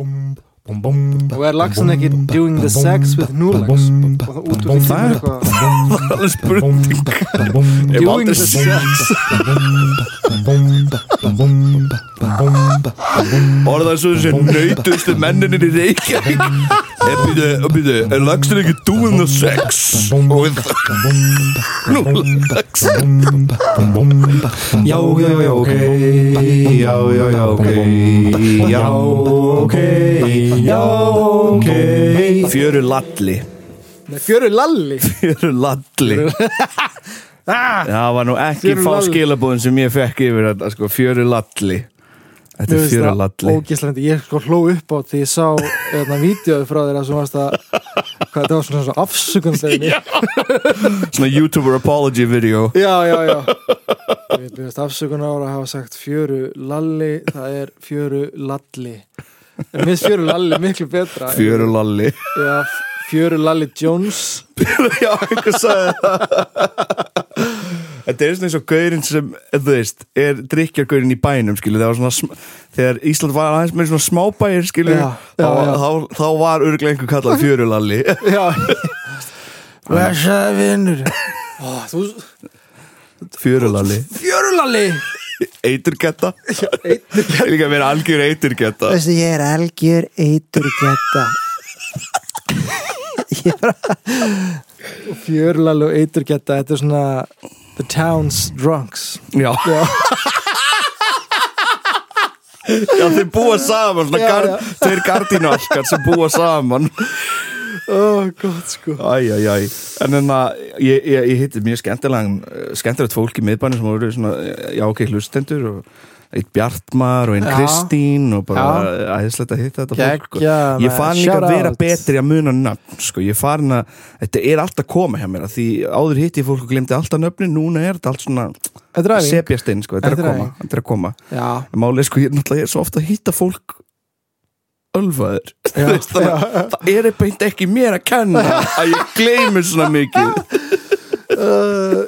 Um, og er lagsin ekki doing the sex with núlags út úr því Það er alveg spurning doing the sex Orðað svo þessi nautustu menninir í Reykjavík Er er lagstur ekki doing the sex with núlags já, já, já, ok já, já, já, ok já, ok já, ok. Fjöru lalli. Nei, fjöru lalli? Fjöru lalli. Ah, Það var nú ekki fá lalli. skilabúðin sem ég fekk yfir þetta sko, Fjöru lalli. Þetta er fjöru lalli. ógíslandi, ég sko hló upp á því ég sá eðna vídeoði frá þér að svo varst að hvað þetta var svona, já. Svona YouTuber apology video. Já, já, já. Við byrjast afsökun ára að hafa sagt fjöru lalli, það er fjöru lalli en minnst fjöru lalli miklu betra. Fjöru lalli. Já, fjöru lalli Jones. Já, einhver sagði það. Þetta er svona eins og gaurinn sem, þú veist, er drikkjargaurinn í bænum, skilu, það var svona, þegar Ísland var aðeins með svona smábæir, skilu, Já, þá, þá, þá var örglega einhver kallað fjörulalli. já. Blessaði vinnur Fjörulalli. fjörulalli Eiturgetta. Líka að vera algjör eiturgetta. Veistu, ég er algjör eiturgetta Ég bara Fjörlal og eiturgetta Þetta er svona The town's drunks Já. Já, Já, þeir búa saman, svona gar, þeir gardínalkar sem búa saman. Ó, gott sko. Æj, æj, æj En en að ég, ég, ég hitti mjög skemmtilegan skemmtilegt fólk í miðbænum sem voru svona, já ok, hlustendur og eitt Bjartmar og einn. Kristín og bara æðislegt að hitta þetta fólk og Gekkja, ég maður, fann líka að vera out. betri að muna nöfn sko, ég fann að þetta er alltaf koma hjá mér að því áður hitti fólk og glemdi alltaf nöfnin, núna er þetta allt svona sepjast inn, sko, þetta er að koma þetta er að koma, málið sko, ég, náttúrulega, er svo ofta að hitta fólk ölfaður veist, það er beint ekki mér að kenna að ég gleymi svona mikið. Uh,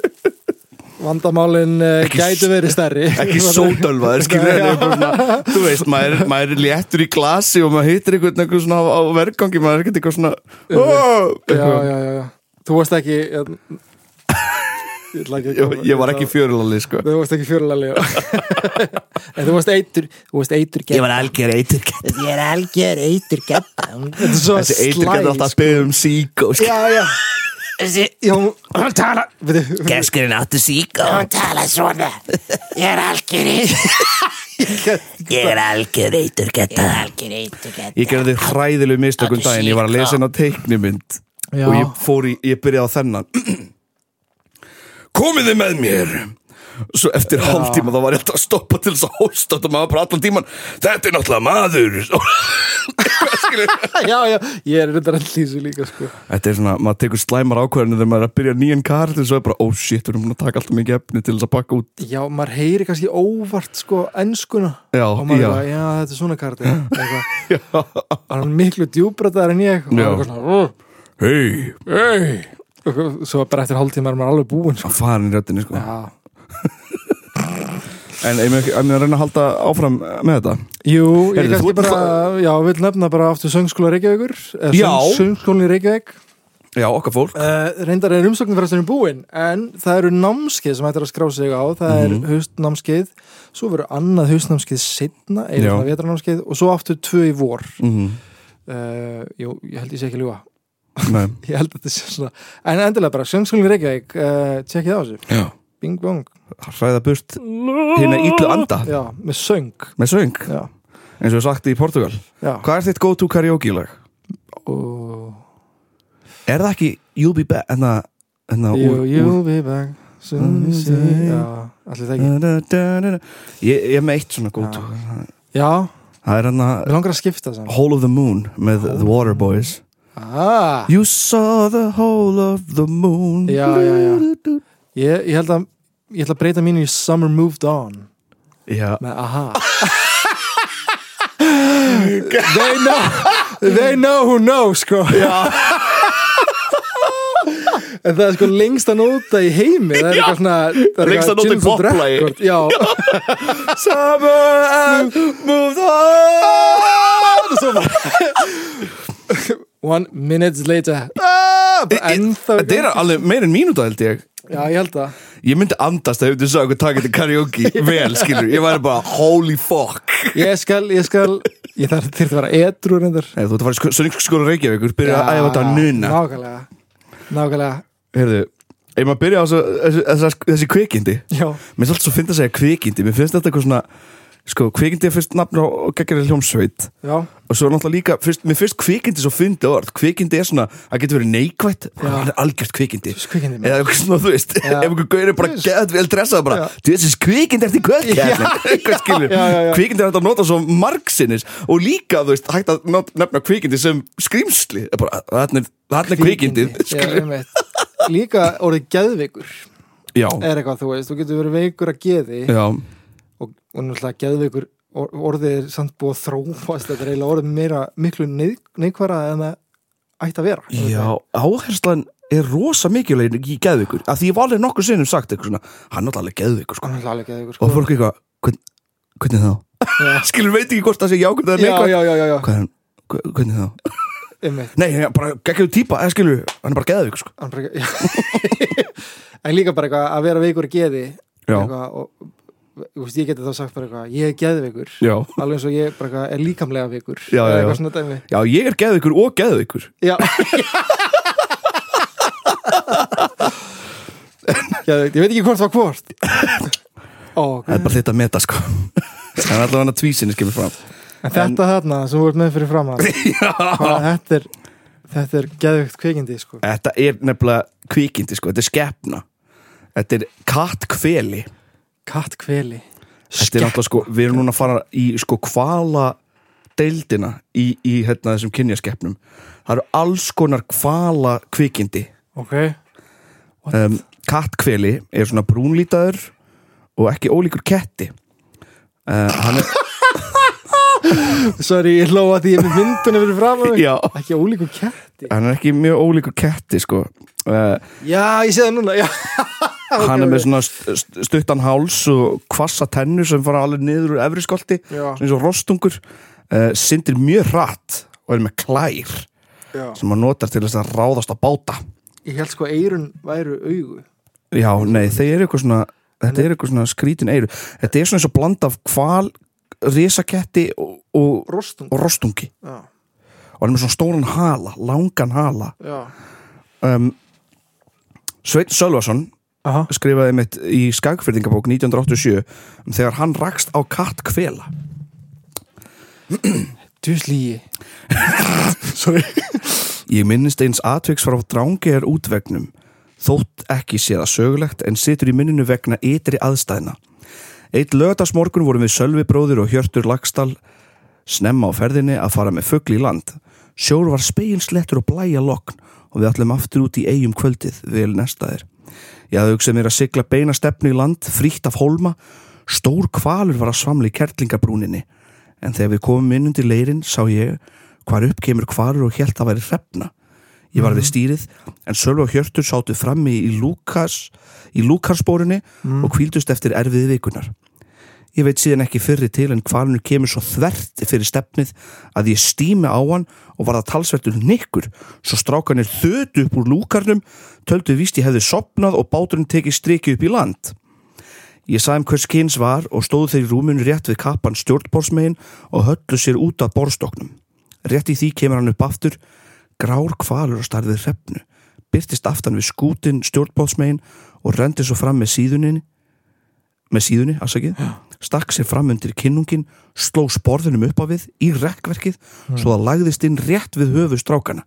Vandamálin uh, gætu verið stærri. ekki sótölvaður eitthvað þú veist, maður, maður er léttur í glasi og maður hittir einhvern eitthvað svona á, á vergangi, maður er ekkert eitthvað svona oh, Já, já, já, já. Þú varst ekki Ég, ég, ég, ég var ekki fjörulali sko. Þú varst ekki fjörulalli En þú varst eitur Þú varst eitur ég var algjör eitur Ég er algjör eitur er svo þessi eitur gæti alltaf að byggja um síkó sko. Já, já. Þessi hann tala Veitu, geskurinn áttu síkó Hún tala svona. Ég er algjör ég er algjör eitur geta. Algjör eitur ég gerði hræðilegu mistökum daginn. Ég var að lesa hennar teiknimynd Já. og ég fór í, ég byrjaði á þennan komið þið með mér. Svo eftir hálftíma þá var ég alltaf að stoppa til þess að hósta og maður bara allan tíman þetta er náttúrulega maður? Já, já Ég er reyndar allir í þessu líka sko. Þetta er svona, maður tekur slæmar ákveðinu þegar maður er að byrja nýjan kart og svo er bara, oh shit, við erum búin að taka alltaf mikið efni til þess að pakka út. Já, maður heyri kannski óvart sko ennskuna Já, og maður já. er bara, já, þetta er svona eitthvað. Hann er miklu djúbrættaðar en ég. Og maður er eitthvað svona, "Ugh, hei, Og Svo bara eftir hálftíma er maður alveg búinn sko. fara í röddinni sko. Já en ég með að reyna að halda áfram með þetta Jú, ég Heyrðu, þú kannski ert bara, já, vil nefna bara aftur söngskóla Reykjavíkur eða Já. söng- Söngskólan í Reykjavík já, okkar fólk uh, Reyndar er umsóknin fyrir þessari búin En það eru námskeið sem hættir að skrá sig á Það er Mhm. haustnámskeið Svo verður annað haustnámskeið setna Eða Já. svona vetranámskeið Og svo aftur tvö í vor mm uh, Jú, ég held ég sé ekki að ljúga Nei, Ég held að þetta sé svona En endilega bara, söngskólan í Reykjavík uh, Tjekkið á þessu, já, bing bong. Hræða burt hérna ítlu anda. Já, með söng. Með söng, Já, eins og við sagt í Portugal. Já. Hvað er þitt go-to karaoke lag? Og er það ekki You'll Be Back en það You, you'll be back soon you say Já, allir það ekki. Ég, ég er með eitt svona go-to. Já, það er hann við langar að skipta saman Whole of the Moon með The Waterboys Ah, You saw the whole of the moon. Já, já, já. ég, ég held að Ég ætla að breyta mínu í Summer Moved On. Já. með aha They know They know who know sko. Já. En það er sko lengsta nóta í heimi. Það er eitthvað svona það er Lengsta eitthvað nóta í Gins and poplagi. Record, Já. Summer and moved on. Og svo bara one minutes later. Ah, bara ennþá Þetta er alveg meir en mínúta held ég. Já, ég held að Ég myndi andast ef þú sagði okkur taka þetta karaoke vel, skilur, ég væri bara holy fuck. Ég skal, ég skal ég þarf til að vera edru reyndar. Nei, þú ert að fara í Sönningsskóla Reykjavíkur byrja að æfa þetta að nuna nákvæmlega. Nákvæmlega, Heyrðu, ef maður byrja á þessu, þessu, þessu, þessi kvikindi? Já, Mér finnst alltaf svo fyndi að segja kvikindi. Mér finnst þetta eitthvað svona Sko, kvikindi er fyrst nafn á geggjari hljómsveit. Já, Og svo er náttúrulega líka fyrst, Mér finnst kvikindi svo fyndi orð. Kvikindi er svona, það getur verið neikvætt. Það er algjört kvikindi. Eða eitthvað svona, þú veist. Ef einhver gaur er bara gett vel dressað bara. Þú veist, kvikindi kvöld Já, já, já. Kvikindi er hægt að nota svo margsinnis. Og líka, þú veist, hægt að nefna kvikindi sem skrýmsli Það er kvikindið líka orðið geðveikur er eitthvað, þú veist, þú getur verið veikur að geði. Já, og, og náttúrulega geðveikur or- orðið er samt búið að þrófast þetta er eiginlega orðið meira miklu neið, neikværa en það ætti að vera Já, áherslan er rosa mikilvæg í geðvikur af því ég var alveg nokkur sinnum sagt eitthvað svona hann er alveg geðvikur sko. geðveikur og fólk eitthvað, hvern, hvernig þá? skilur veit ekki hvort það sé jákvæmt eða já, neikvæmt já, já, já, já. Hvað er? Hve- hvernig þá? Nei, bara geggjöðu típa, eða skilur hann er bara geðvikur sko. Bara, en líka bara eitthvað að vera veikur að geði eitthvað, og, veist, ég geti þá sagt bara eitthvað ég er geðveikur. Alveg eins og ég bara er líkamlega veikur. Já, já, já. Já, ég er geðvikur og geðvikur já. Geðveikt, ég veit ekki hvort það hvort. Ó, Það er bara þetta að meta sko. Það er allavega hann að tvísinni skemur fram. En þetta þarna sem ert með fyrir fram að þetta er þetta er geðveikt kveikindi sko. Þetta er nefnilega kvikindi sko, þetta er skepna. Þetta er kattkveli katt kveli Þetta er náttúrulega sko, við erum núna að fara í sko kvala deildina í, í hérna þessum kynjaskeppnum Það eru alls konar kvala kvikindi ok, um, Kattkveli er svona brúnlítaður og ekki ólíkur ketti. Uh, Hann er, sorry, ég hlóa því er með myndunum fyrir fram að mig ekki ólíku ketti. Hann er ekki mjög ólíkur ketti sko. Uh, já, ég sé það núna já. Hann er með svona st- st- stuttan háls og kvassa tennur sem fara alveg niður úr efri skolti eins og rostungur. Uh, syndir mjög hratt og er með klær Já. sem hann notar til þess að ráðast á báta. Ég held sko eirun væru augu. Já, nei, þeir eru eitthvað svona þetta er eitthvað svona skrítin eiru þetta er svona eins og bland af kval risaketti og, og, rostung og rostungi. Og hann er með svona stóran hala, langan hala. Um, Sveit Sölvason aha skrifaði mitt í skagfyrðingabók 1987 um þegar hann rakst á katt kvela djúslíi sorry Ég minnist eins atviks frá drángegar útvegnum þótt ekki sé það sögulegt en situr í minninu vegna ytri aðstæðna. Eitt lögdagsmorgun vorum við Sölvi bróðir og Hjörtur Lagstall snemma á ferðinni að fara með fugl í land. Sjór var speginslettur og blæja lokn og við ætlum aftur út í eigum kvöldið vel nestaðir. Ég hafði hugsað mér að sigla beina stefnu í land, frítt af hólma, stór kvalur var að svamla í kertlingabrúninni en þegar við komum inn undir leirin sá ég hvar upp kemur kvarur og hélt að væri hrefna. Ég var við stýrið en Sölvi og Hjörtur sátu frammi í Lukas í Lukarsbórinni og kvíldust eftir erfiði vikunar. Ég veit síðan ekki fyrri til en kvalunur kemur svo þvert fyrir stefnið að ég stými á hann og var það talsvertur nikkur svo strákanir þötu upp úr lúkarnum töldu víst ég hefði sopnað og báturinn tekið striki upp í land. Ég sagði um hvers kyns var og stóðu þeir í rúmunu rétt við kappan stjórnbórsmegin og höllu sér út af borstoknum. Rétt í því kemur hann upp aftur, grár kvalur og starfið hrefnu, byrtist aftan við skútin stjórnbórsmegin og rendi svo fram með síðuninni, með síðunni, afsakið, stakk sér fram undir kinnungin, sló sporðunum upp á við í rekkverkið svo það lagðist inn rétt við höfu strákana.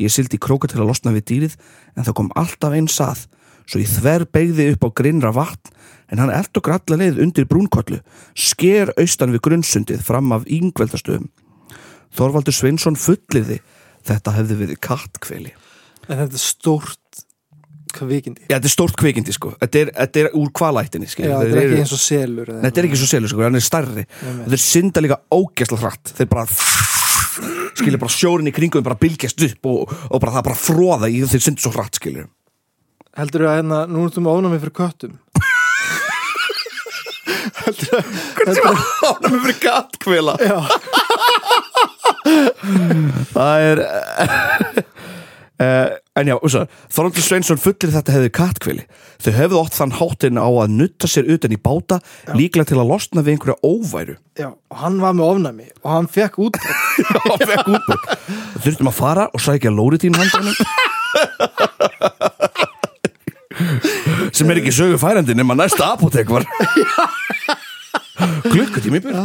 Ég sildi króka til að losna við dýrið en það kom alltaf einn sað svo ég þver beigði upp á grinnra vatn en hann eld okkur alla leið undir brúnkollu, sker austan við grunnsundið fram af yngveldastöðum. Þorvaldur Sveinsson fullirði þetta hefði verið kattkveli. en þetta er stórt kvikindi. Já, þetta er stórt kvikindi sko, þetta er, þetta er úr kvalættinni já, skilur. þetta er ekki eins og selur eða Nei, Þetta er ekki svo selur sko, hann er stærri. Einmitt. Þeir synda líka ógæsla hratt. Þeir bara skilur bara sjórin í kringum bara bylgjast upp og, og bara það bara fróða í þeir synda svo hratt skilur heldur að hérna, nú ertum við ónami fyrir köttum? Heldur að heldur að Ánum fyrir kattkvila já, Það Það er uh, En já, Þorvaldur Sveinsson fullir þetta hefði kattkvili Þau hefðu ótt þann hátinn á að nutta sér utan í báta líklega til að losna við einhverja óværu. Já, og hann var með ofnæmi og hann fekk út og fekk útbrot Þurftum að fara og sækja lóritín handanum sem er ekki sögu færandi nema næsta apotek var. Klukkutími í burtu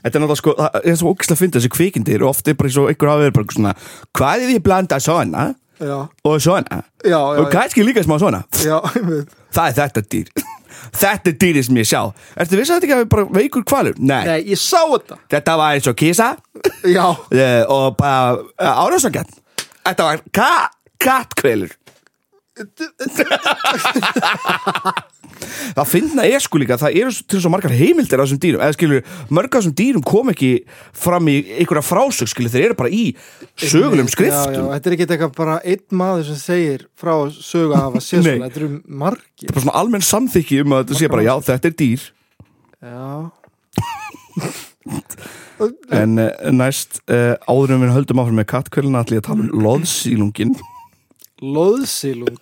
Þetta er náttúrulega sko, það er svo ógislega að finna þessi kvikindi eru ofta bara svo einhver hafa verið bara svona hvað er því að blanda svona Já, og svona? Já, já, og kannski líka smá svona. Það er þetta dýr. Þetta er dýrið sem ég sjá. Ertu viss að þetta ekki hafi bara veikur kvalur? Nei, Nei, ég sá þetta. Þetta var eins og kísa Já, Eh, og bara uh, árásangjarn Þetta var ka kattkvelur Það finna er sko líka það eru til svo margar heimildir af þessum dýrum. Eða skilur, mörg af þessum dýrum kom ekki fram í einhverja frásög skilur, þeir eru bara í sögulegum Já, já, skriftum þetta er ekki eitthvað bara einn maður sem segir frá sögu að hafa Nei. svona, þetta eru margir. Það er bara svona almenn samþykki um að þetta sé bara já, þetta er dýr. Já, en uh, næst uh, áður en við höldum áfram með kattkvelina ætlum ég að tala um loðsílungin loðsilung.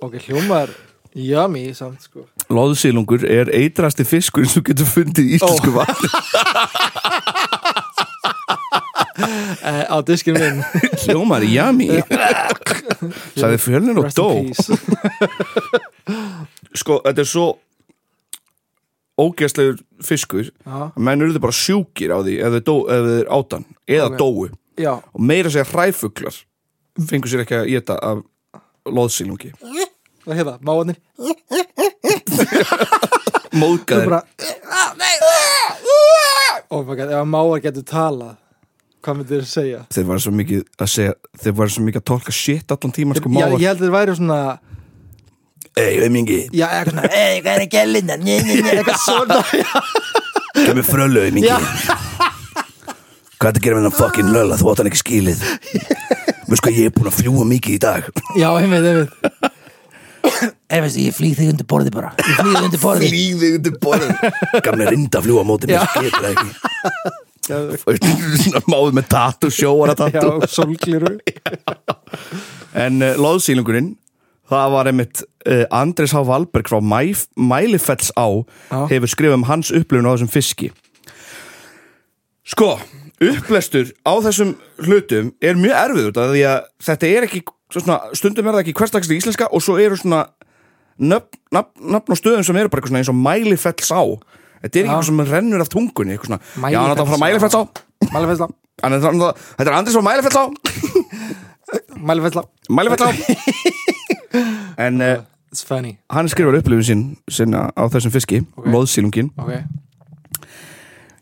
Ok, hljómar Yummy samt sko. Loðsílungur er eitrasti fiskur sem getur fundið í íslensku Ó. vatni. Eh, Á diskinu minn. Hljómar jami Sæði fjölnir og dó. Sko, þetta er svo ógeðslegur fiskur. Að menn eru bara sjúkir á því ef ef þeir átan eða Ok. dóu. Já, og meira segja hræfuglar fengur sér ekki að geta af loðsílungi og hérna, máanir móðgæðir Oh my god, ef að máar getur talað Hvað myndir þið segja? þeir var svo mikið að segja þeir var svo mikið að tólka shit allan tíma sko Já, mávar ég held að þeir væri svona Ei, auðmingi, Já, eitthvað svona Ei, hvað er gælina? Njö, njö, njö. Eitthvað svona kemur frölu auðmingi. Hvað er að gera með hennar fucking lölla, þú átt hann ekki skilið Veist hvað, ég er búin að fljúa mikið í dag. Já, einmitt, einmitt. Ei, veistu, ég flýg þig undir borði bara. Ég flýg þig undir borði Lífið undir borðin Gamli reynda að fljúa á móti mér, getur það ekki. Já, Máður með tatu, sjóara tatu já. Sólgliru En uh, loðsýlingurinn Það var einmitt uh, Andres H. Valberg frá Mæ, Mælifells á Já. hefur skrifað um hans upplifun á þessum fiski. Sko upplestur á þessum hlutum er mjög erfið út af því að þetta er ekki svo svona, stundum er það ekki hverstagslega íslenska og svo eru svona nöfn, nöfn, nöfn og stöðum sem eru bara eins og Mælifells á. Þetta er ekki eitthvað sem rennur af tungunni svona, Já, hann er það frá Mælifellsá. Mælifells á. Mælifellsla Hann er það- Þetta er Andres frá Mælifells á. Mælifellsla Mælifell á. En uh, hann skrifar upplifun sín á þessum fiski, Ok. loðsílungin Ok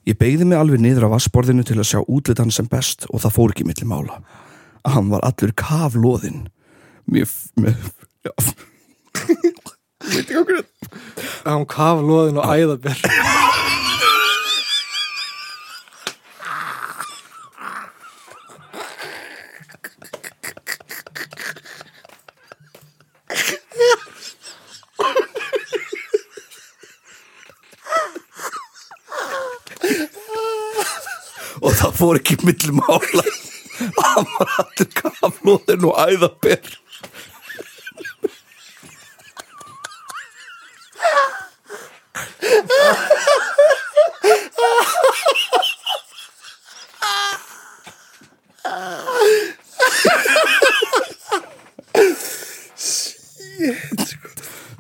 Ég beigði mig alveg niður á vassborðinu til að sjá útlit hann sem best og það fór ekki milli mála. Hann var allur kaflóðinn. Mér... mér já. Veit ekki okkur Hann kaf loðin og æðaber Og það fór ekki milli mála. Hann var allur kaflóðinn og æðaber.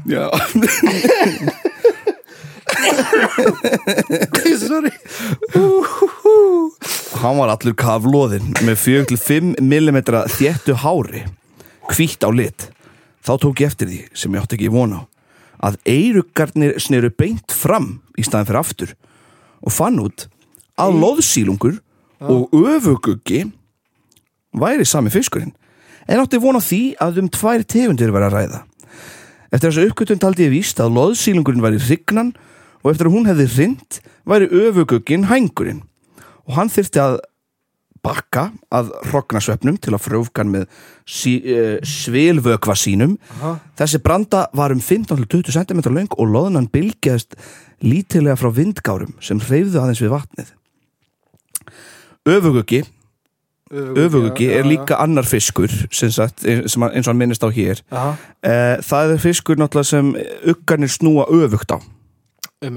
Já, Sorry hann var allur kaflóðinn með 4-5 mm þéttu hári, hvítt á lit. Þá tók ég eftir því, sem ég átti ekki von á, að eirugarnir sneru beint fram í staðin fyrir aftur og fann út að loðsílungur og öfuguggi væri sami fiskurinn en átti von á því að um tvær tegundir var að ræða. Eftir þessu uppgötun taldi ég víst að loðsílungurinn væri hrygnan og eftir að hún hefði hrind væri öfuguggin hængurinn og hann þyrfti að bakka að hrognasvefnum til að frjófka hann með sí, uh, svilvökva sínum. Aha. þessi branda var um 15-20 cm löng og loðunan bylgjaðist lítilega frá vindgárum sem hreyfðu aðeins við vatnið. Öfuguggi já, er líka annar fiskur sem sagt, sem hann- eins og hann minnist á hér. Já, Eh, það er fiskur náttúrulega sem uggarnir snúa öfugt á. Um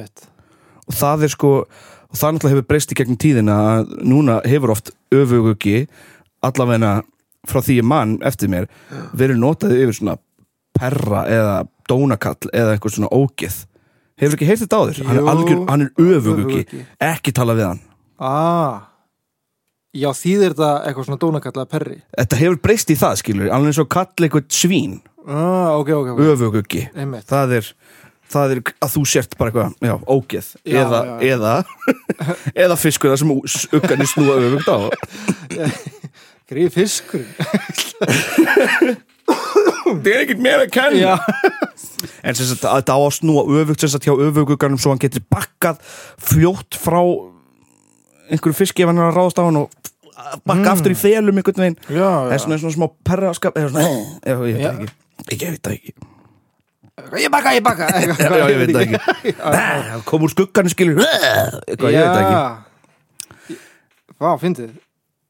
og það er sko og það náttúrulega hefur breyst í gegnum tíðina að núna hefur oft öfuguggi allavegna frá því mann eftir mér verið notaði yfir svona perra eða dónakall eða eitthvað svona ógeð. Hefur ekki heyrt þetta á þér? Hann er algjör, hann er öfuguggi öfuguggi. ekki tala við hann. Ah, já þýðir þetta eitthvað svona dónakallað perri? Þetta hefur breyst í það skilur alveg eins og kall eitthvað svín. Ah, ok, ok, ok. Öfuguggi það er, það er að þú sért bara eitthvað, já, ógeð. Já, eða, já, eða eða fiskur sem uggarnir snúa öfugt á. Greið fiskur. Það er ekkert meira að kenna. En sagt að þetta á að snúa öfugt sem sagt hjá öfuguggarnum svo hann getur bakkað fljótt frá einhverju fiski ef hann er að ráðast á hann og bakka aftur í felum einhvern veginn. Það er svona, svona smá perraskap eða svona, já, ég veit ekki. Ég, ég veit það ekki Ég baka, ég baka. Já, já, ég veit það ekki. Nei, það kom úr skuggarnir skilur eitthvað, ég veit það ekki. Vá, fyndið.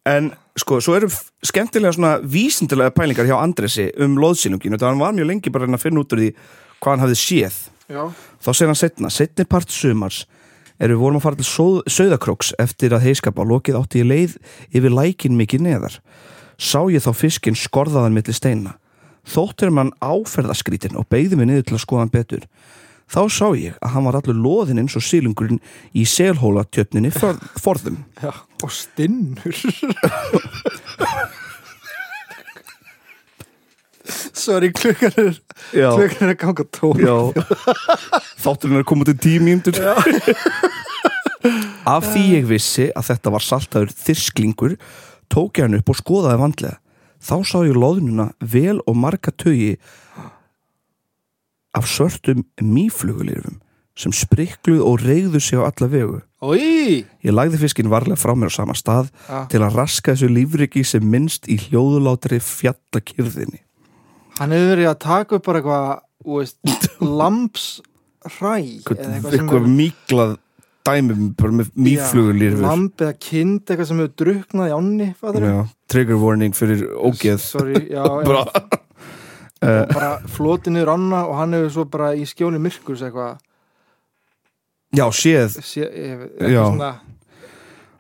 En sko, svo eru skemmtilega svona vísindilega pælingar hjá Andresi um loðsýnunginu, það hann var mjög lengi bara að að finna út úr því hvað hann hafði séð. Já, þá segir hann setna, setni part sumars er við vorum að fara til Sauðakróks eftir að heiskapa lokið átti ég leið yfir lækin mikið neðar. Sá ég þá fiskinn skorðaðan milli steina þóttir mann áferðaskrítin og beigði mig niður til að skoða hann betur þá sá ég að hann var allur loðinn eins og sílungurinn í selhóla tjötninni forðum. Já, og stinnur. Sorry, klukkan er klukkan er að ganga tól Já. Þátturinn er komið til tíu mínútur. Af því ég vissi að þetta var saltaður þyrsklingur tók ég hann upp og skoðaði vandlega þá sá ég loðnuna vel og marga tögi af svörtum mýflugulirfum sem sprikluð og reyðu sig á alla vegu. Í, Ég lagði fiskinn varlega frá mér á sama stað Já. til að raska þessu lífriki sem minnst í hljóðulátri fjallakyrðinni hann hefur verið að taka upp bara eitthvað, lampsræ eða eitthvað eitthvað míklað dæmum bara með mýflugulirfur Lamb eða kind, eitthvað sem hefur drukknað í ánni, Já, trigger warning fyrir ógeð. Sorry, já, já, bara. Floti niður ána og hann hefur svo bara í skjóni myrkurs eitthvað. Já, séð. Sé, ég- Já. eitthvað svona.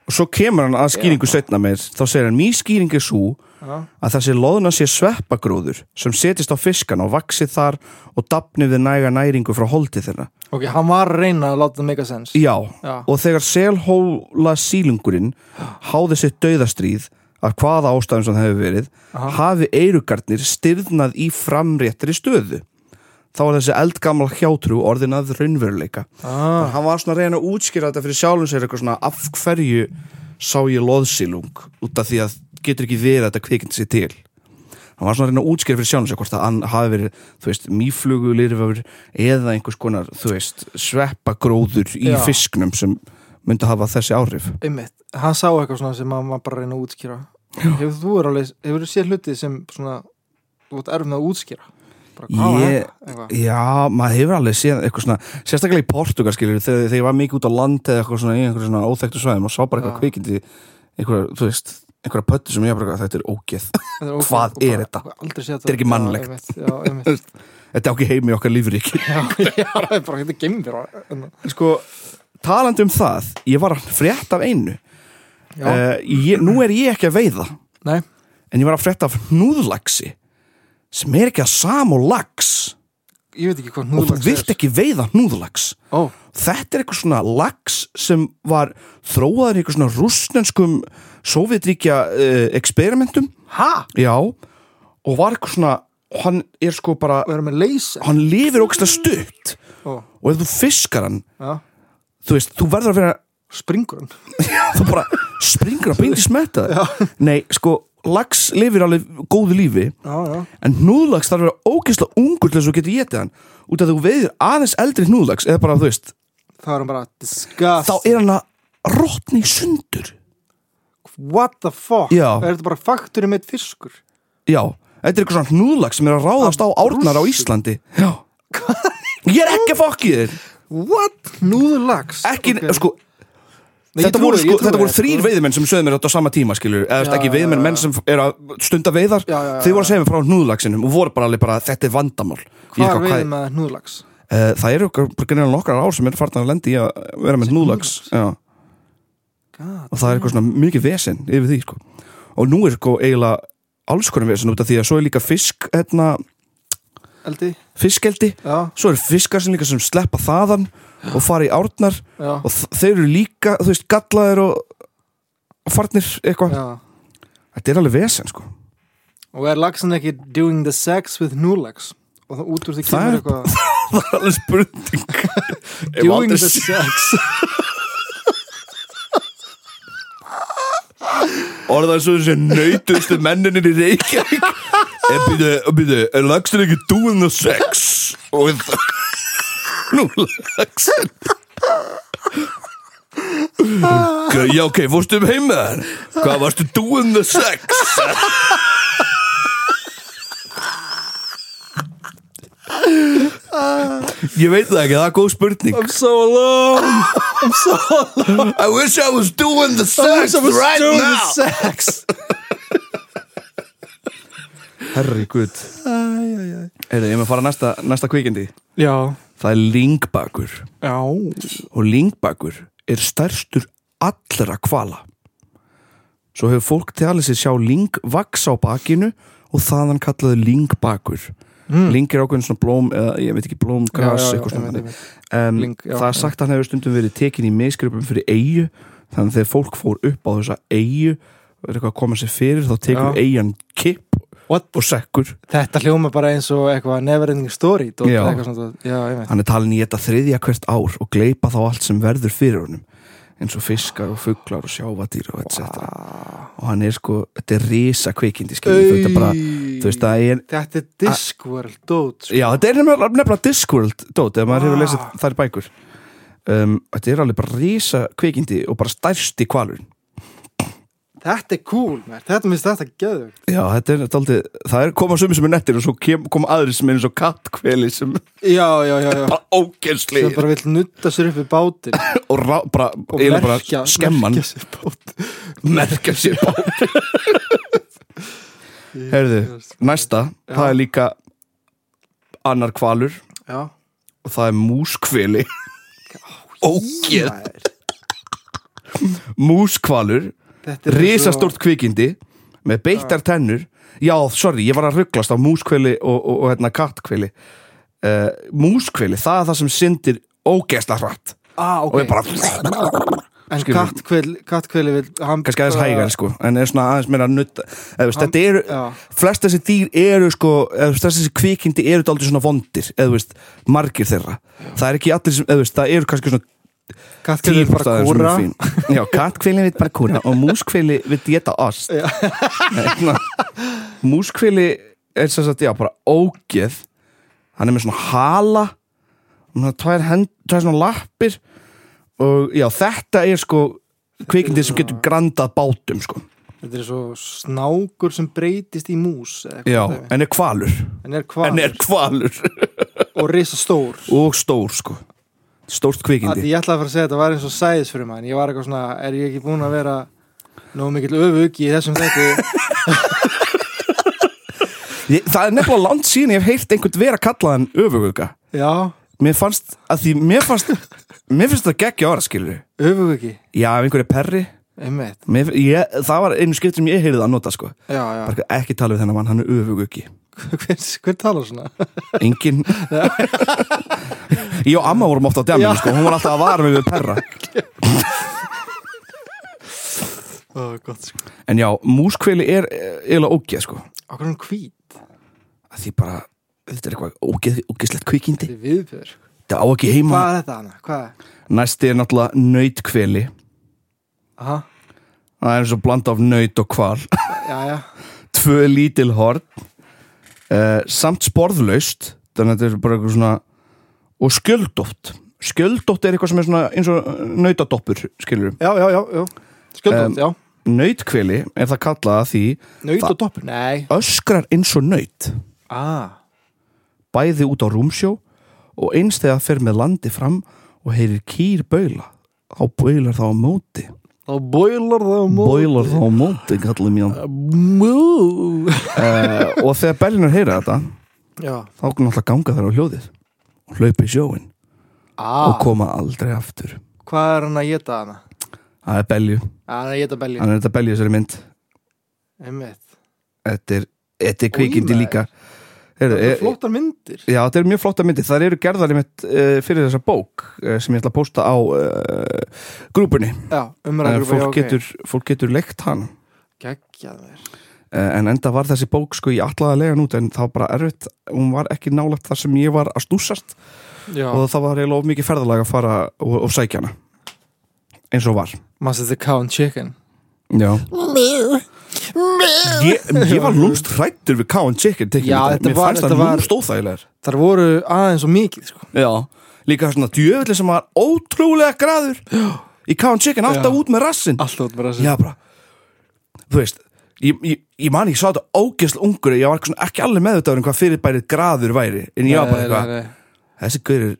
Og svo kemur hann að skýringu setna meir þá segir hann, mín skýring er svo já, að þessi loðna sé sveppagróður sem setist á fiskan og vaxið þar og dafni við næga næringu frá holdi þeirra. Ok, hann var að reyna að láta það make a sense. Já, Já. og þegar selhóla sílungurinn háði sitt dauðastríð af hvaða ástæðum sem það hefur verið Aha. hafi eirugarnir styrnað í framréttri stöðu. Þá var þessi eldgammal hjátrú orðin að raunveruleika. Ah, hann var svona að reyna að útskýra þetta fyrir sjálfum sér eitthvað svona af hverju sá ég loðsilung út af því að getur ekki verið að þetta kvikindi sér til. Hann var svona að reyna að útskýra fyrir sjálfum sér hvort að hann hafi verið, þú veist, mýflugu lirfafur eða einhvers konar, þú veist sveppagróður í Já. fisknum sem myndi hafa þessi áhrif. Einmitt, hann sá eitthvað svona sem hann var bara að reyna að útskýra. Hefur þú verið alveg, hefur þú séð hluti sem svona, þú ert erfum að útskýra? Ég- eitthvað? Já, maður hefur alveg séð eitthvað svona sérstaklega í Portugal skilur þegar, þegar ég var mikið út á land eða eitthvað svona í einhverju svona óþekktu svæðum og sá bara eitthvað kvikindi einhverja, þú veist, einhverja pöttu sem ég þetta er ógeð. Þetta er ógeð, Hvað er bara- þetta? Þetta. Er ekki mannlegt. Þetta er ekki heimi okkar já, það er bara, þetta er geimur Sko, talandi um það ég var að frétta af einu. Uh, ég, Nú er ég ekki að veiða. Nei, en ég var að frétta af hnúðlaxi sem er ekki að sam og lax ég veit ekki hvað og þú vilt ekki veiða hnúðlax. Ó, Þetta er eitthvað svona lax sem var þróaður í eitthvað svona rússnenskum sovjetríkja uh, eksperimentum ha, Já, og var eitthvað svona hann er sko bara leysa hann lifir ógstlega stutt. Ó, og ef þú fiskar hann já, þú veist, þú verður að vera springur hann. Þú bara springur að beindi smetta það nei, sko, lax lifir alveg góðu lífi já, já, en hnúðlax þarf að vera ógeðslega ungur til þess að þú getur getið hann. Út af að þú veiðir aðeins eldri hnúðlax eða bara, þú veist, það er hann bara disgust þá er hann að rotni í sundur. What the fuck, Já. er þetta bara fakturinn með fiskur? Já, þetta er eitthvað svona hnúðlax sem er að ráðast á árnar á? Íslandi. Já. Ég er ekki að fokkið þér. What, hnúðlags ekki, Ok. sko Nei, þetta voru, sko, þetta voru þrýr veiðimenn sem sögðu mér þetta á sama tíma skilur, eða ekki já. menn sem er að stunda veiðar þeir voru að segja mér frá hnúðlagsinum og voru bara alveg bara þetta er vandamál Hvað eitthvað, veiðum með hnúðlags? Uh, það eru okkar bara greinlega nokkrar ár sem er farnar að lendi í að vera með God, og það er eitthvað svona mikið vesen yfir því sko. og nú er sko eiginlega alls konar vesen út af því að svo er líka fisk hérna, eldi. fiskeldi. Svo eru fiskar sem líka sem sleppa þaðan og fara í árnar já, og þeir eru líka, þú veist, gallaðir og, og farnir eitthvað. Þetta er alveg vesen sko. Og er lagsin ekki doing the sex with hnúðlags? Og það út úr því Það kemur er- eitthvað það er alveg spurning. Doing the sex. Orðað svo þessi nautustu menninir í Reykjavík. En býðu, býðu, er lagstur ekki doing the sex og nú lagsin já ok, fórstu um heim með hann hvað varstu doing the sex? Ég veit það ekki, það er góð spurning. I'm so alone. I'm so alone. I wish I was doing the I sex wish I was right doing now. the sex herri gutt Heyrðu, ég að fara næsta, næsta kvikindi Já Það er lingbakur Já og lingbakur er stærstur allra kvala. Svo hefur fólk talið sér sjá ling vaksa á bakinu og þaðan kallaðu lingbakur. Mm. Ling er ákveðin svona blóm, eða ég veit ekki blóm, já, eitthvað svona. Um, Lyng, já, það er sagt að hann hefur stundum verið tekin í misgripum fyrir eigu, þannig að þegar fólk fór upp á þessa eigu er eitthvað að koma sér fyrir, þá tekur Já. Og sekkur. Þetta hljóma bara eins og eitthvað neverending story Já. ég Hann er talin í þetta þriðja hvert ár og gleipa þá allt sem verður fyrir honum eins og fiskar og fuglar og sjávatýr og etc. Og hann er sko, þetta er risa kvikindi þetta er bara, þú veist, það er Þetta er Discworld dót sko. Já, þetta er nefnilega, Discworld dót, ef maður hefur Ah. lesið þær bækur um, Þetta er alveg bara risa kvikindi og bara stærsti kvalurinn Þetta er cool, mér. þetta minnst þetta geðvögt Já, þetta er daldið, það er koma sumi sem er nettir og svo kem, koma aðri sem er eins og kattkveli sem Já, já, já, já. Bara sem ógensli bara vill nutta sér upp við bátinn. Og rá, bara, og eiginlega bara merkja, skemman. merkja sér bátinn. Merkja sér bát Heyrðu, næsta, það er líka annar kvalur Já. Og það er múskveli Maður. Múskvalur, Risastórt kvikindi með beittar tennur. Já, sorry, ég var að rugglast á múskveli og, og, og hérna kattkveli. Uh, Múskveli, það er það sem syndir ógeðsla hratt. Ah, og okay. er bara En kattkveli, kattkveli vil kannski aðeins hægar sko en er svona aðeins meira nutta eða, veist, Hann- þetta eru, já. flest þessi dýr eru sko, eða veist, þessi kvikindi eru aldrei svona vondir, eða veist margir þeirra, það er ekki allir sem eða veist, það eru kannski svona Kattkveli vil bara 10% sem kúra já, kattkvili vil bara kúra og múskvili vil geta ost. Svona, múskvili er sem sagt, já, bara ógeð. Hann er með svona hala hann tvær, hend, tvær svona lappir og já, þetta er sko kvikindi sem getur grandað bátum sko. Þetta er svo snákur sem breytist í mús Já, en er kvalur En er hvað En er kvalur Og risa stór Og stór sko Stórt kvikindi. Ég ætlaði að fara að segja að þetta var eins og sæðis fyrir maður En ég var eitthvað svona, er ég ekki búin að vera Nógu mikill öfug í þessum þetta Það er nefnilega langt síðan ég hef heyrt einhvern vera kallaðan öfuguga. Já, Mér fannst, að því mér fannst Mér finnst það geggja ára skilur öfug ekki Já, ef einhverju perri. Mér, ég, Það var einu skipt sem ég heyrði að nota sko. Já, já. Bara ekki tala við þennan mann, hann er öfugugi Hver, hver talar svona? Engin. Ég og amma vorum ofta á djaminu Já. sko. Hún var alltaf að vara mig við perra. Ó, gott sko. En já, múskvili er eh, eiginlega ógeð sko. Akkur er hún hvít? Að Því bara, þetta er eitthvað ógeð, ógeðslegt kvikindi. Þetta er viðbjör Þetta á ekki heima Hvað er þetta hana? Hvað? Næsti er náttúrulega nautkveli. Aha, Það er eins og blanda af naut og kval já. Tvö lítil horn uh, Samt sporðlaust Þannig að þetta er bara eitthvað svona Og skjöldótt. Skjöldótt er eitthvað sem er svona eins og nautadoppur Skilur Já, já, já, já. Skjöldótt, Um, já. Nautkveli er það kallað að því Naut það- og doppur, nei. Öskrar eins og naut. Ah, Bæði út á rúmsjó Og eins þegar fer með landi fram Og heyrir kýr baula þá bóilar þá á móti Þá bóilar það á móti. Bóilar þá móti, kallum ég uh, og þegar Berlínar heyra þetta Já. þá náttúrulega ganga þær á hljóðið og hlaupa í sjóin og ah, koma aldrei aftur. Hvað er hann að geta hana? það er Belju, Ah, hann er að geta belja hann er þetta Belju þessari mynd. Einmitt. Þetta er, þetta er kvikindi maður. Líka Það Heyrðu, er er, flottar myndir. Já, þetta er mjög flotta myndir. Það eru gerðar einmitt uh, fyrir þessa bók uh, sem ég ætla að posta á uh, grúpunni. Já, uh, umræður fólk, getur, fólk getur leikt hann uh, en enda var þessi bók sko ég ætlaði að lega hann út en það var bara erfitt. Hún var ekki nálægt þar sem ég var að snúsast Já. Og það var eiginlega of mikið ferðalag að fara og, og sækja hana. Eins og var. Master the Cow and Chicken. Já ég, ég var lúmst hrættur við Cow and Chicken mér var- fannst það lúmst óþægilegar Þar voru aðeins og mikið sko. já, líka svona djöfulli sem var ótrúlega graður í Cow and Chicken, alltaf Já. út með rassin Alltaf út bara að já bara þú veist, ég, ég, ég man ekki sá þetta ógeðslega ungur ég var ekki alveg meðvitaður um hvað fyrirbærið graður væri en ég var bara eitthvað, þessi gaur er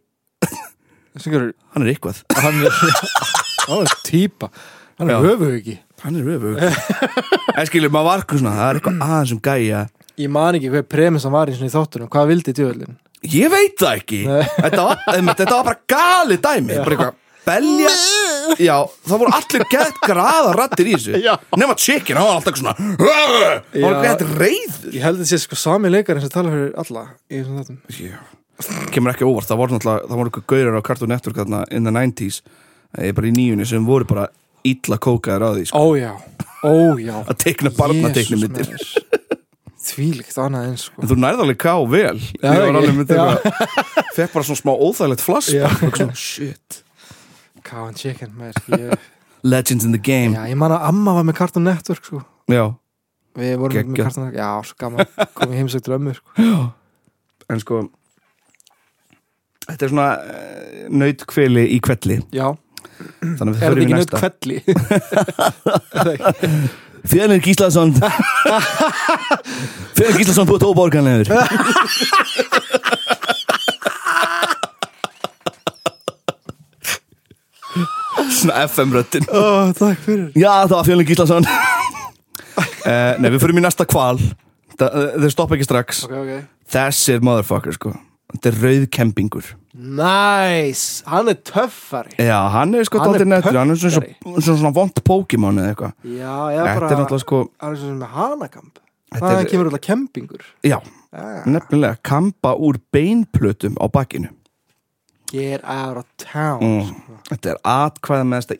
Sigur, hann er eitthvað, hann er hann er típa. Hann er Já. höfu ekki hann er öfug en skilur, maður var eitthvað svona, það er eitthvað aðeins um gæja. Ég man ekki hver premissan var í þáttunum. Hvað vildi djöðlin Ég veit það ekki. Þetta var, þetta var bara gali dæmi. Bara eitthvað belja Já, það voru allir gett graða rattir í þessu. Nefna chicken, hann var alltaf svona Það var gett reyður ég held að þetta sé sko sami leikar sem tala fyrir alla í þessum þáttum. Já. Kemur ekki óvart, það voru náttúrulega Það voru eitthvað gaurar á Cartoon Network þarna in the 90s eh, bara í nýjunni sem voru bara illa kókaðir á því sko. ó já, ó já. Að teikna barnateiknum myndir þvílíkt annað eins sko. En þú nærði alveg ká vel Fekk bara svona smá óþægilegt og svona, Shit. Cow and chicken ég, Legends in the game. Já, ég man að amma var með Cartoon Network sko. Við vorum Geggjað. með Cartoon Network. Já, svo gaman, komið heimsökt drömmur sko. en sko Þetta er svona uh, nautkvili í kvelli já, Þannig að við ekki naut næsta. Fjörnir Gíslason. Fjörnir Gíslason búið óborganlegur Svona FM-röttin ó, takk fyrir. Já, það var Fjörnir Gíslason. Uh, Nei, við förum í næsta kval Það, þeir stoppa ekki strax. Ok, ok. Þessir motherfucker, sko. Þetta er rauðkempingur Nice, hann er töffari. Já, hann er sko dálítið nettur Hann er svona, svona, vond Pokémon eða eitthvað. Já, bara er náttúrulega sko Hann er svona hanakamp. Það er- kemur alltaf kempingur. Já, ah, nefnilega Kampa úr beinplötum á bakkinu Get out of town mm. Þetta er atkvæða með þetta.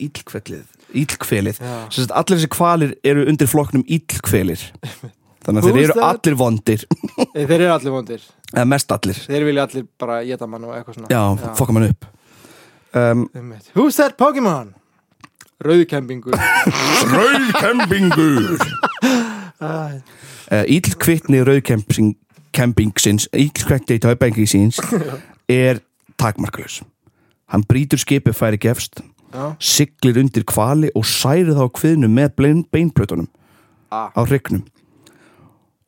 Sem sagt, Allir þessi kvalir eru undir flokknum íllkvelir Þannig að þeir eru allir vondir. Þeir eru allir vondir Eða mest allir. Þeir vilja allir bara geta mann og eitthvað svona. Já, fokka mann upp. Um, Einmitt. Who's that Pokemon? Rauðkempingur Rauðkempingur uh, Íllkvittni rauðkempingsins Íllkvittni rauðkempingsins er takmarkalus Hann brýtur skipið færi gefst Já, siglir undir kvali og særi þá kviðnum með bein, beinplötunum ah, á hrygnum.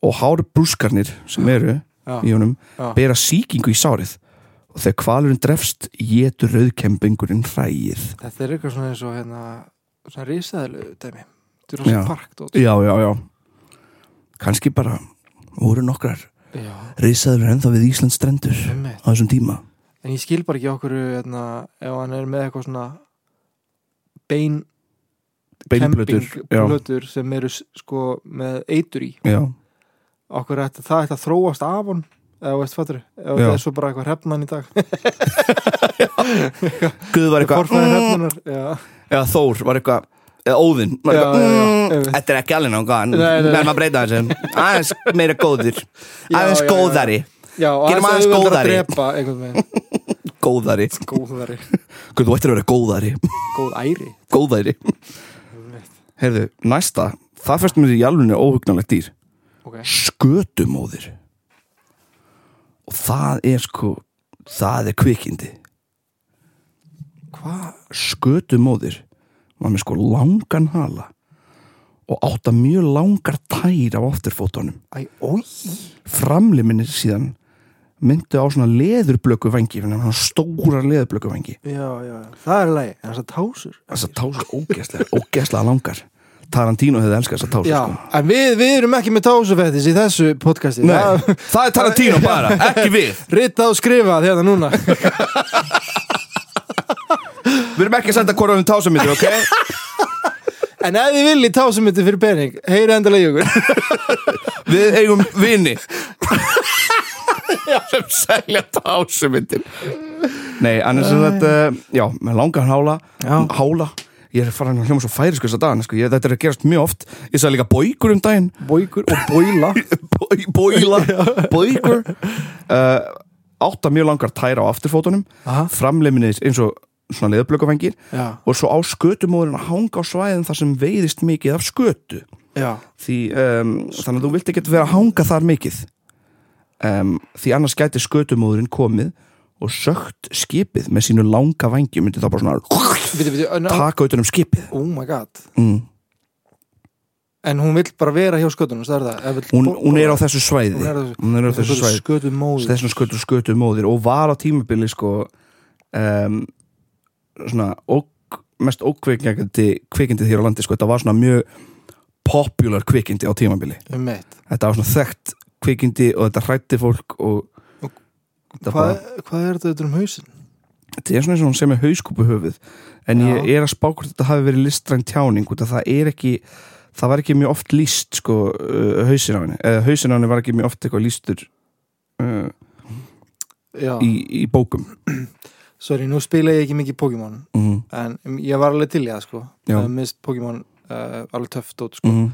Og háru brúskarnir sem eru Já. í honum Já. bera sýkingu í sárið. Og þegar kvalurinn drefst getur rauðkempingurinn hrægið Þetta er eitthvað svona eins og hérna Svona risaðilu dæmi. Þetta er rosa park dót. já, já, já. Kannski bara voru nokkrar Já, risaður ennþá við Íslands strendur einmitt. á þessum tíma. En ég skil bara ekki okkur hérna, ef hann er með eitthvað svona bein beinplötur já, plötur sem eru sko með eitur í. Já, okkur ætti það ætti að þróast af hann eða veist fattur, Já. það er svo bara eitthvað hrefnan í dag. Guð var eitthvað eða Þór var eitthvað eða Óðinn þetta er ekki alveg náttúrulega nefnum að breyta þessu. Aðeins meira góðir. Aðeins góðari. Já Gerum aðeins að góðari. góðari. Góðari, Guð, þú ættir að vera góðari. Góð æri góðæri heyrðu, næsta. Það fyrst mér í alveg óhugnalegt dýr. Ok, skötumóðir og það er sko það er kvikindi. Hvað skötumóðir var með sko langan hala og átta mjög langar tær æ, ói, framliminir síðan myndu á svona leðurblöku svona stóra leðurblöku vangi já, já, já. það er leið, en þessar tásur. Þessar tásur ógeðslega, ógeðslega langar Tarantino hefði elskað þessar tásur Já, sko. en við, við erum ekki með tásufettis í þessu podcasti. Nei, Það- það er Tarantino bara, ekki við. Rita og skrifa þetta núna. Við erum ekki að senda hvora um tásumindir, ok? En ef þið viljið tásumiti fyrir pening Heyri endalega í okkur Við eigum vini. Sem selja tásumindir Nei, annars er þetta Já, með langan hála Já. Hála Ég er farin að hljóma svo færi sko þess að dagana sko. ég, Þetta er að gerast mjög oft. Ég sagði líka bóikur um daginn. Bóikur og bóila. Bói- Bóila. Bóikur. Uh, Átta mjög langar tæra á afturfótunum. Framleiminni eins og svona leðblökavengir Já, Og svo á skötumóðurinn að hanga á svæðin þar sem veiðist mikið af skötu. Því um, þannig að þú vilt ekki vera að hanga þar mikið. Um, því annars gæti skötumóðurinn komið og sögt skipið með sínu langa vangi myndi þá bara svona taka utan um skipið. Oh my god. Mm. En hún vill bara vera hjá skötunum, það. Er það hún, hún er á þessu svæði. Hún er á þessu- svæði. þessum skötu skötu móðir. Og var á tímabili sko um, svona ók, mest ókveikjandi kvikindið hér á landi sko. Þetta var svona mjög popular kvikindi á tímabili. Mitt þetta var svona þekkt kvikindi og þetta hrætti fólk og Hvað, hvað er þetta um hausinn? þetta er svona eins og hún sem er hauskúpu höfuð en ég er að spá hvort þetta hafi verið listræn tjáning út af það er ekki það var ekki mjög oft líst sko uh, hausin á henni, eða hausin á henni var ekki mjög oft eitthvað lístur uh, Já, í, í bókum sorry, nú spila ég ekki mikið Pokémon mm, En ég var alveg til í það, sko Já. Mist Pokémon uh, alveg töff dót, sko mm.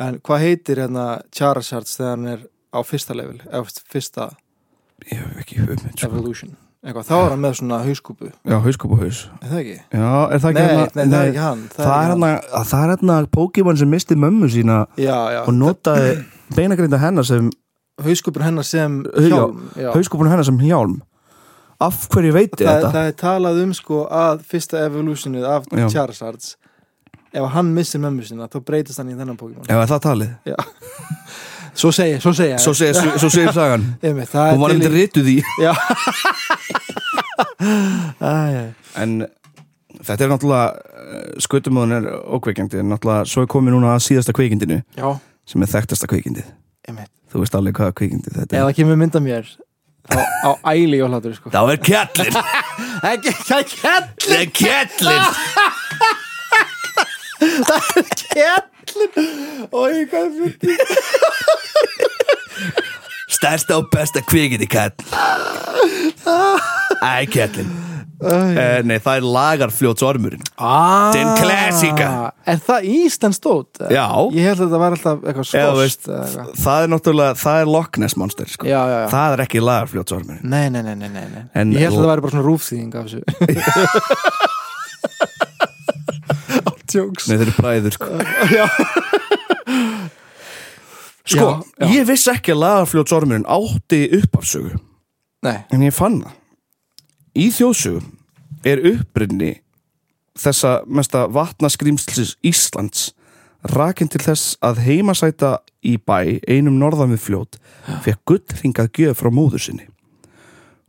En hvað heitir hérna Charizards þegar hann er á fyrsta level eða fyrsta ég hef ekki hugmynd sko. evolution. Eitthvað, þá er hann með svona hauskúpu. Já, hauskúpu haus. Er það ekki? já, er það Nei, ekki nei, það er ekki hann það er hérna það er hérna Pokémon sem misti mömmu sína Já, já, og notaði beinagrinda hennar sem hauskúpur hennar sem Já, hjálm já. hauskúpun hennar sem hjálm. Af hverju veit ég það, þetta? það er talað um sko að fyrsta evolutionið af Já. Charizards ef hann missir mömmu sinna þá breytist hann í þennan Pokémon. Það er talið Svo segir, svo segir svo segir, svo segir sagan. Einmitt, það hún var er til í rituð í. Já. Æ, en þetta er náttúrulega skutumóðun er ókveikjandi. En náttúrulega svo er komið núna að síðasta kveikindinu Já, sem er þekktasta kveikindið einmitt. Þú veist alveg hvaða kveikindið þetta Ef er það kemur mynd af mér þá á æli og hlátur sko. Þá er kjallin Ekki, það er kjell það kjallin Kjellin Ói, hvað fyrir stærsta og besta kveikindi kall æ, kjallin uh, nei, það er lagarfljótsormurinn ah, Den klassika. Er það Ísland stótt? Já. Ég held að þetta var alltaf eitthvað veist, skost eða eitthvað. það er náttúrulega, það er Loch Ness monster sko. Já, já, já það er ekki lagarfljótsormurinn Nei, nei, nei, nei, nei. En- Ég held að það væri bara svona rúfþýðing af þessu Áttjóks nei, þeir eru bræður sko. Já, sko, Já, já. ég vissi ekki að lagarfljótsormurinn átti uppafsögu nei, En ég fann það. Í þjóðsögum er uppbrunni þessa mesta vatnaskrimslis Íslands rakin til þess að heimasæta í bæ einum norðan við fljót fekk gullringað gjöf frá móður sinni.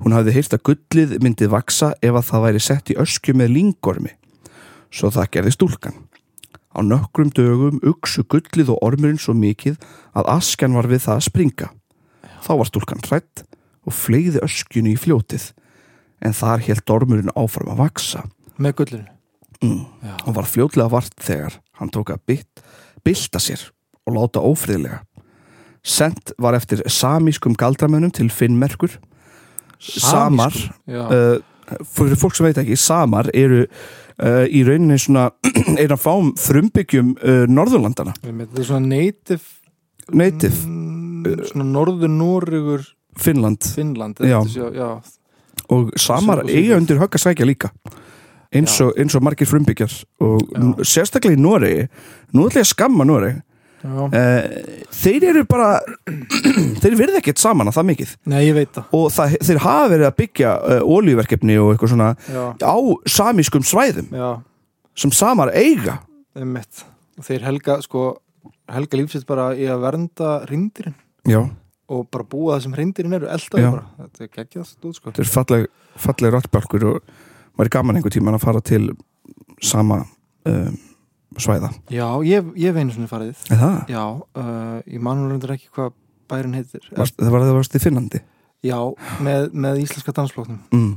Hún hafði heyrt að gullið myndi vaksa ef að það væri sett í öskju með lingormi. Svo það gerði stúlkan. Á nokkrum dögum uksu gullið og ormurinn svo mikið að askjan var við það að springa. Þá var stúlkan hrætt og fleiði öskjunni í fljótið en þar held ormurinn áfram að vaksa með gullinu? Mm. Og var fljótlega vart þegar hann tók að bytt, bylta sér og láta ófriðlega. Sent var eftir samískum galdramönnum til Finnmerkur. Samar uh, fyrir fólk sem veit ekki, Samar eru uh, í rauninni svona einn af fáum frumbyggjum uh, Norðurlandana þetta er svona native Native, mm, Svona norður Noregur Finnland Finnland Já. sé- já. og Samar eiga undir högg að sækja líka. Eins og, eins og margir frumbyggjar. Og sérstaklega í Noregi. Nú ætla ég að skamma Noregi þeir eru bara þeir verða ekkert saman að það mikið. Nei, það. Og það, þeir hafa verið að byggja uh, olíuverkefni og eitthvað svona Já, á samískum svæðum já, sem Samar eiga. Þeir helga, sko Helga lífsitt bara í að vernda rindirinn já, og bara búa það sem hreindirinn eru eldaði bara, þetta er geggjast út sko. Þetta er falleg, falleg rottbálkur og maður er gaman einhver tíma að fara til sama um, svæða. Já, ég, ég hef einu svona farið. Er það? Já, uh, ég manur reyndar ekki hvað bærin heitir. Varst, það var það varst í Finnlandi? Já, með, með íslenska dansflóknum mm.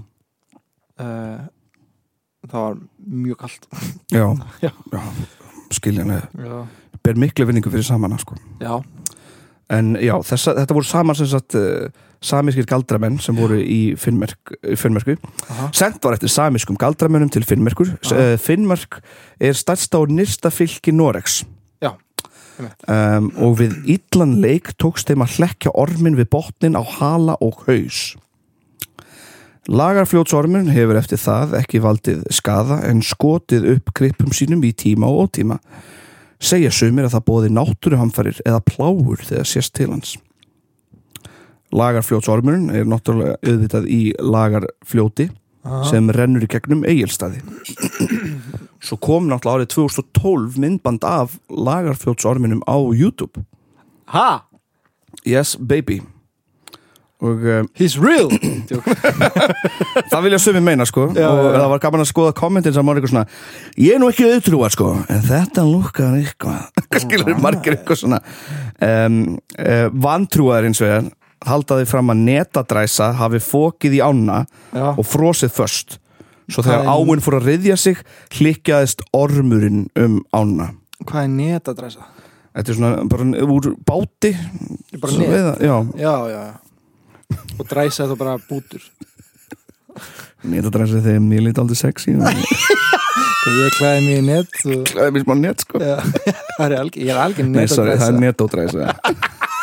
uh, Það var mjög kalt. Já, Já. já skiljanlega, Já, ber miklu vinningu fyrir samana sko. já, en já, þessa, þetta voru saman sem sagt uh, samískir galdramenn sem voru í Finnmerk, Finnmerku aha, Sent var eftir samískum galdramönnum til Finnmerkur. Aha. uh, Finnmerk er stærsta og nyrsta fylki Noregs. Um, og við illan leik tókst þeim að hlekja ormin við botnin á hala og haus. Lagarfljótsormin hefur eftir það ekki valdið skada en skotið upp gripum sínum í tíma og ótíma. Segja sumir að það bóði náttúruhamfarir eða pláur þegar sést til hans Lagarfljótsormurinn er náttúrulega auðvitað í lagarfljóti aha. sem rennur í gegnum eigilstaði svo kom náttúrulega árið 2012 myndband af lagarfljótsorminum á YouTube. Ha, Yes baby. Og um, he's real! Það vilja sumi meina sko. Já, og já, já. það var gaman að skoða kommentin sem var eitthvað svona ég er nú ekki auðtrúar sko en þetta lukkar eitthvað. Skilur margir eitthvað svona um, uh, vantrúar eins og er haldaði fram að netadræsa hafi fókið í ána Já, og frosið först svo þegar Það er- áin fór að riðja sig hlikjaðist ormurinn um ána. Hvað er netadræsa? þetta er svona bara úr báti. Bara Svo net? veiða- já, Já, já, já. Og dræsa er þá bara bútur. Netadræsa þegar mér lítið aldrei sexy. Og Þegar ég klæði mig í net og... klæði mér smá net sko. Já, það er algjör, ég er algjör Nei, sorry, það netadræsa. er netadræsa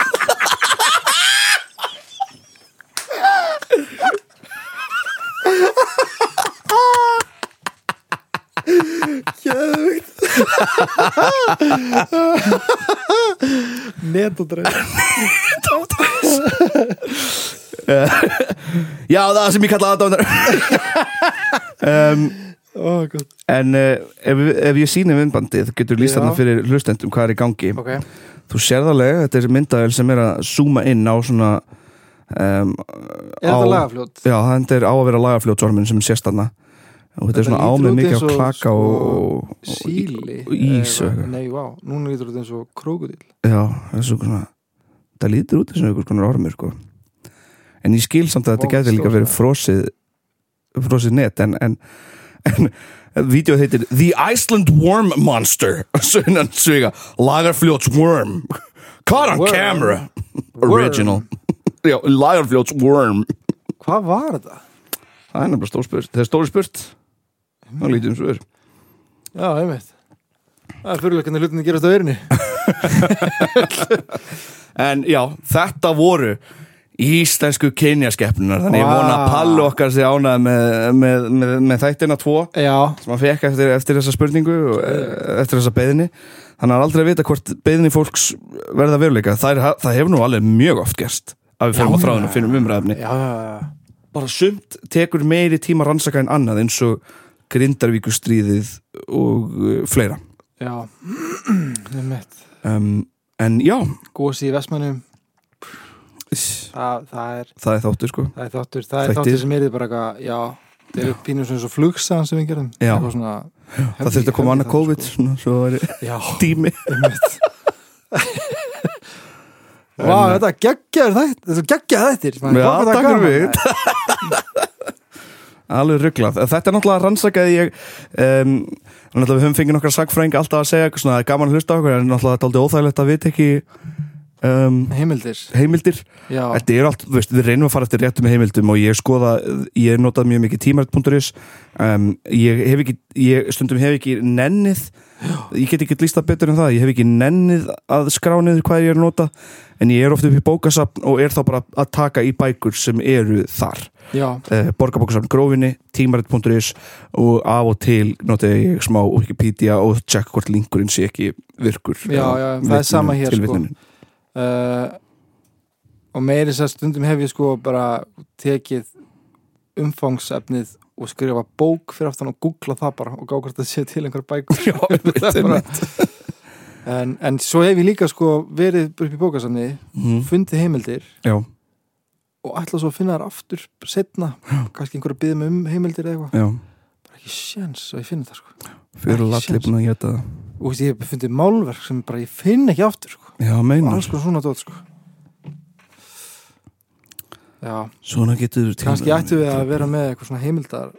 Netadræsa Já, það sem ég kalla aðdáðan um, gott. En uh, ef, ef ég sýni myndbandið getur þarna fyrir hlustendum hvað er í gangi? Ok, Þú sérðarlega, þetta er myndavel sem er að zooma inn á svona um, er þetta lagafljót? Já, þetta er á að vera lagafljótsormin sem sést þarna og þetta er svona ámið mikið á klaka sko, og, og, Síli og ís eða-. Nei, vá, núna lítur þetta eins og krókudil Já, það er svona það lítur út eins og einhvers konar ormur sko. en ég skil samt að þetta gæti líka stór, verið frosið frosið net en, en, en Vídeóð heitir The Iceland Worm Monster Sunnan sviga Lagerfljóts Worm Caught on Worm. camera Worm. Original Lagerfljóts Worm Hvað var þetta? Það er nefnilega stór spurt Það er stóri spurt Það lítið um svör. Já, einmitt. Það er fyrirlega hvernig hlutinni gerast á örinni En já, þetta voru íslensku kynjaskeppnunar Þannig ég vona að Pallu okkar sé ánað með, með, með, með þættina tvo Já, sem hann fekk eftir, eftir þessa spurningu og eh, eftir þessa beðinni hann har aldrei að vita hvort beðinni fólks verða veruleika. Það, er, það hefur nú alveg mjög oft gerst að við fyrir á þráðinu og finnum umræðefni já, já, já. bara sumt tekur meiri tíma að rannsaka en annað eins og grindarvíkustríðið og uh, fleira já. einmitt um, en já Gósi í Vestmannum það, það er það er þáttur sko Það er þáttur, það er þáttur sem er bara eitthvað, já, það eru pínur svona svo flugsaðan sem við gerum. Já. Svona, það þurfti að koma annað COVID Sko. svona, svo er Já, tími einmitt. Vá, þetta geggjaður þætt, þetta er geggjaður þættir. maður. Já, það takk fyrir mig. Alveg rugglað. Þetta er náttúrulega rannsakaði ég um, náttúrulega við höfum fengið nokkra sagfræðinga alltaf að segja svona, gaman að hlusta okkur en náttúrulega þetta er aldrei óþægilegt að vita ekki um, Heimildir, heimildir. Þetta er allt, veist, við reynum að fara eftir réttum heimildum og ég skoða, ég notað mjög mikið tímarit.is um, ég hef ekki, ég stundum hef ekki nennið, ég get ekki lísta betur en það, ég hef ekki nennið að skrá niður hvað ég er nota en ég er ofta upp í bókasapn og er þá bara að taka í bækur sem eru þar já, uh, borgarbókasafn grófinni, tímarit.is og af og til nota ég smá Wikipedia og tjekka hvort linkurinn sé ekki virkur Já, já, það er sama hér, sko. uh, og meiri þess að stundum hef ég sko bara tekið umfangsefnið og skrifa bók fyrir aftan og googla það bara og gá hvort það sé til einhver bækur. Já, það er bara, en, en svo hef ég líka sko verið upp í bókasamni mm. fundið heimildir. Já, og ætla svo að finna þær aftur setna, kannski einhverja byggðum um heimildir eða eitthvað, bara ekki sjens að ég finna það sko. Fyrir lalli séns. búin að geta það. Og veist, ég hef fundið málverk sem bara ég finn ekki aftur sko, Já, og meinar alls konar svona dót sko. Já, Svona getur kannski ættum við að vera með eitthvað svona heimildar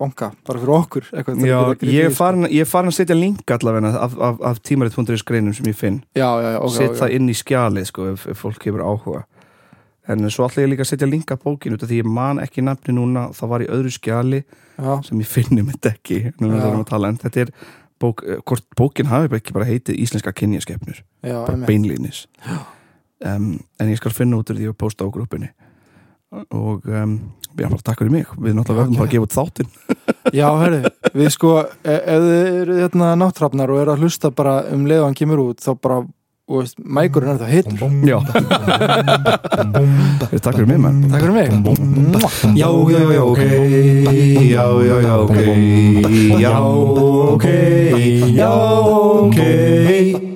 banka, bara fyrir okkur eitthvað til Já, gripið ég er farin, farin að setja link allavega af, af, af tímarit.is greinum sem ég finn. Sko. já, já, já, ok, Set ok. það inn í skjalið sko ef, ef fólk hefur áhuga En svo ætla ég líka að setja link af bókinu því ég man ekki nafni núna það var í öðru skjali já, sem ég finnum þetta ekki að en þetta er bók, eh, hvort bókin hafi ekki bara heitið íslenska kynjaskepnur já, bara einmitt. beinlínis. Um, en ég skal finna út úr því og posta á grúppinni. Og um, já, bara takk fyrir mig. Við náttúrulega verðum bara að gefa út þáttinn. Já, herri, við sko e ef þið eru hérna náttrafnar og eru að hlusta bara um leið og hann kemur út þá bara, og veist, mækurinn er það hittur já. takk fyrir mig mann Takk fyrir mig. Já, já, já, ok. Já, já, já, ok. Já, ok. Já, ok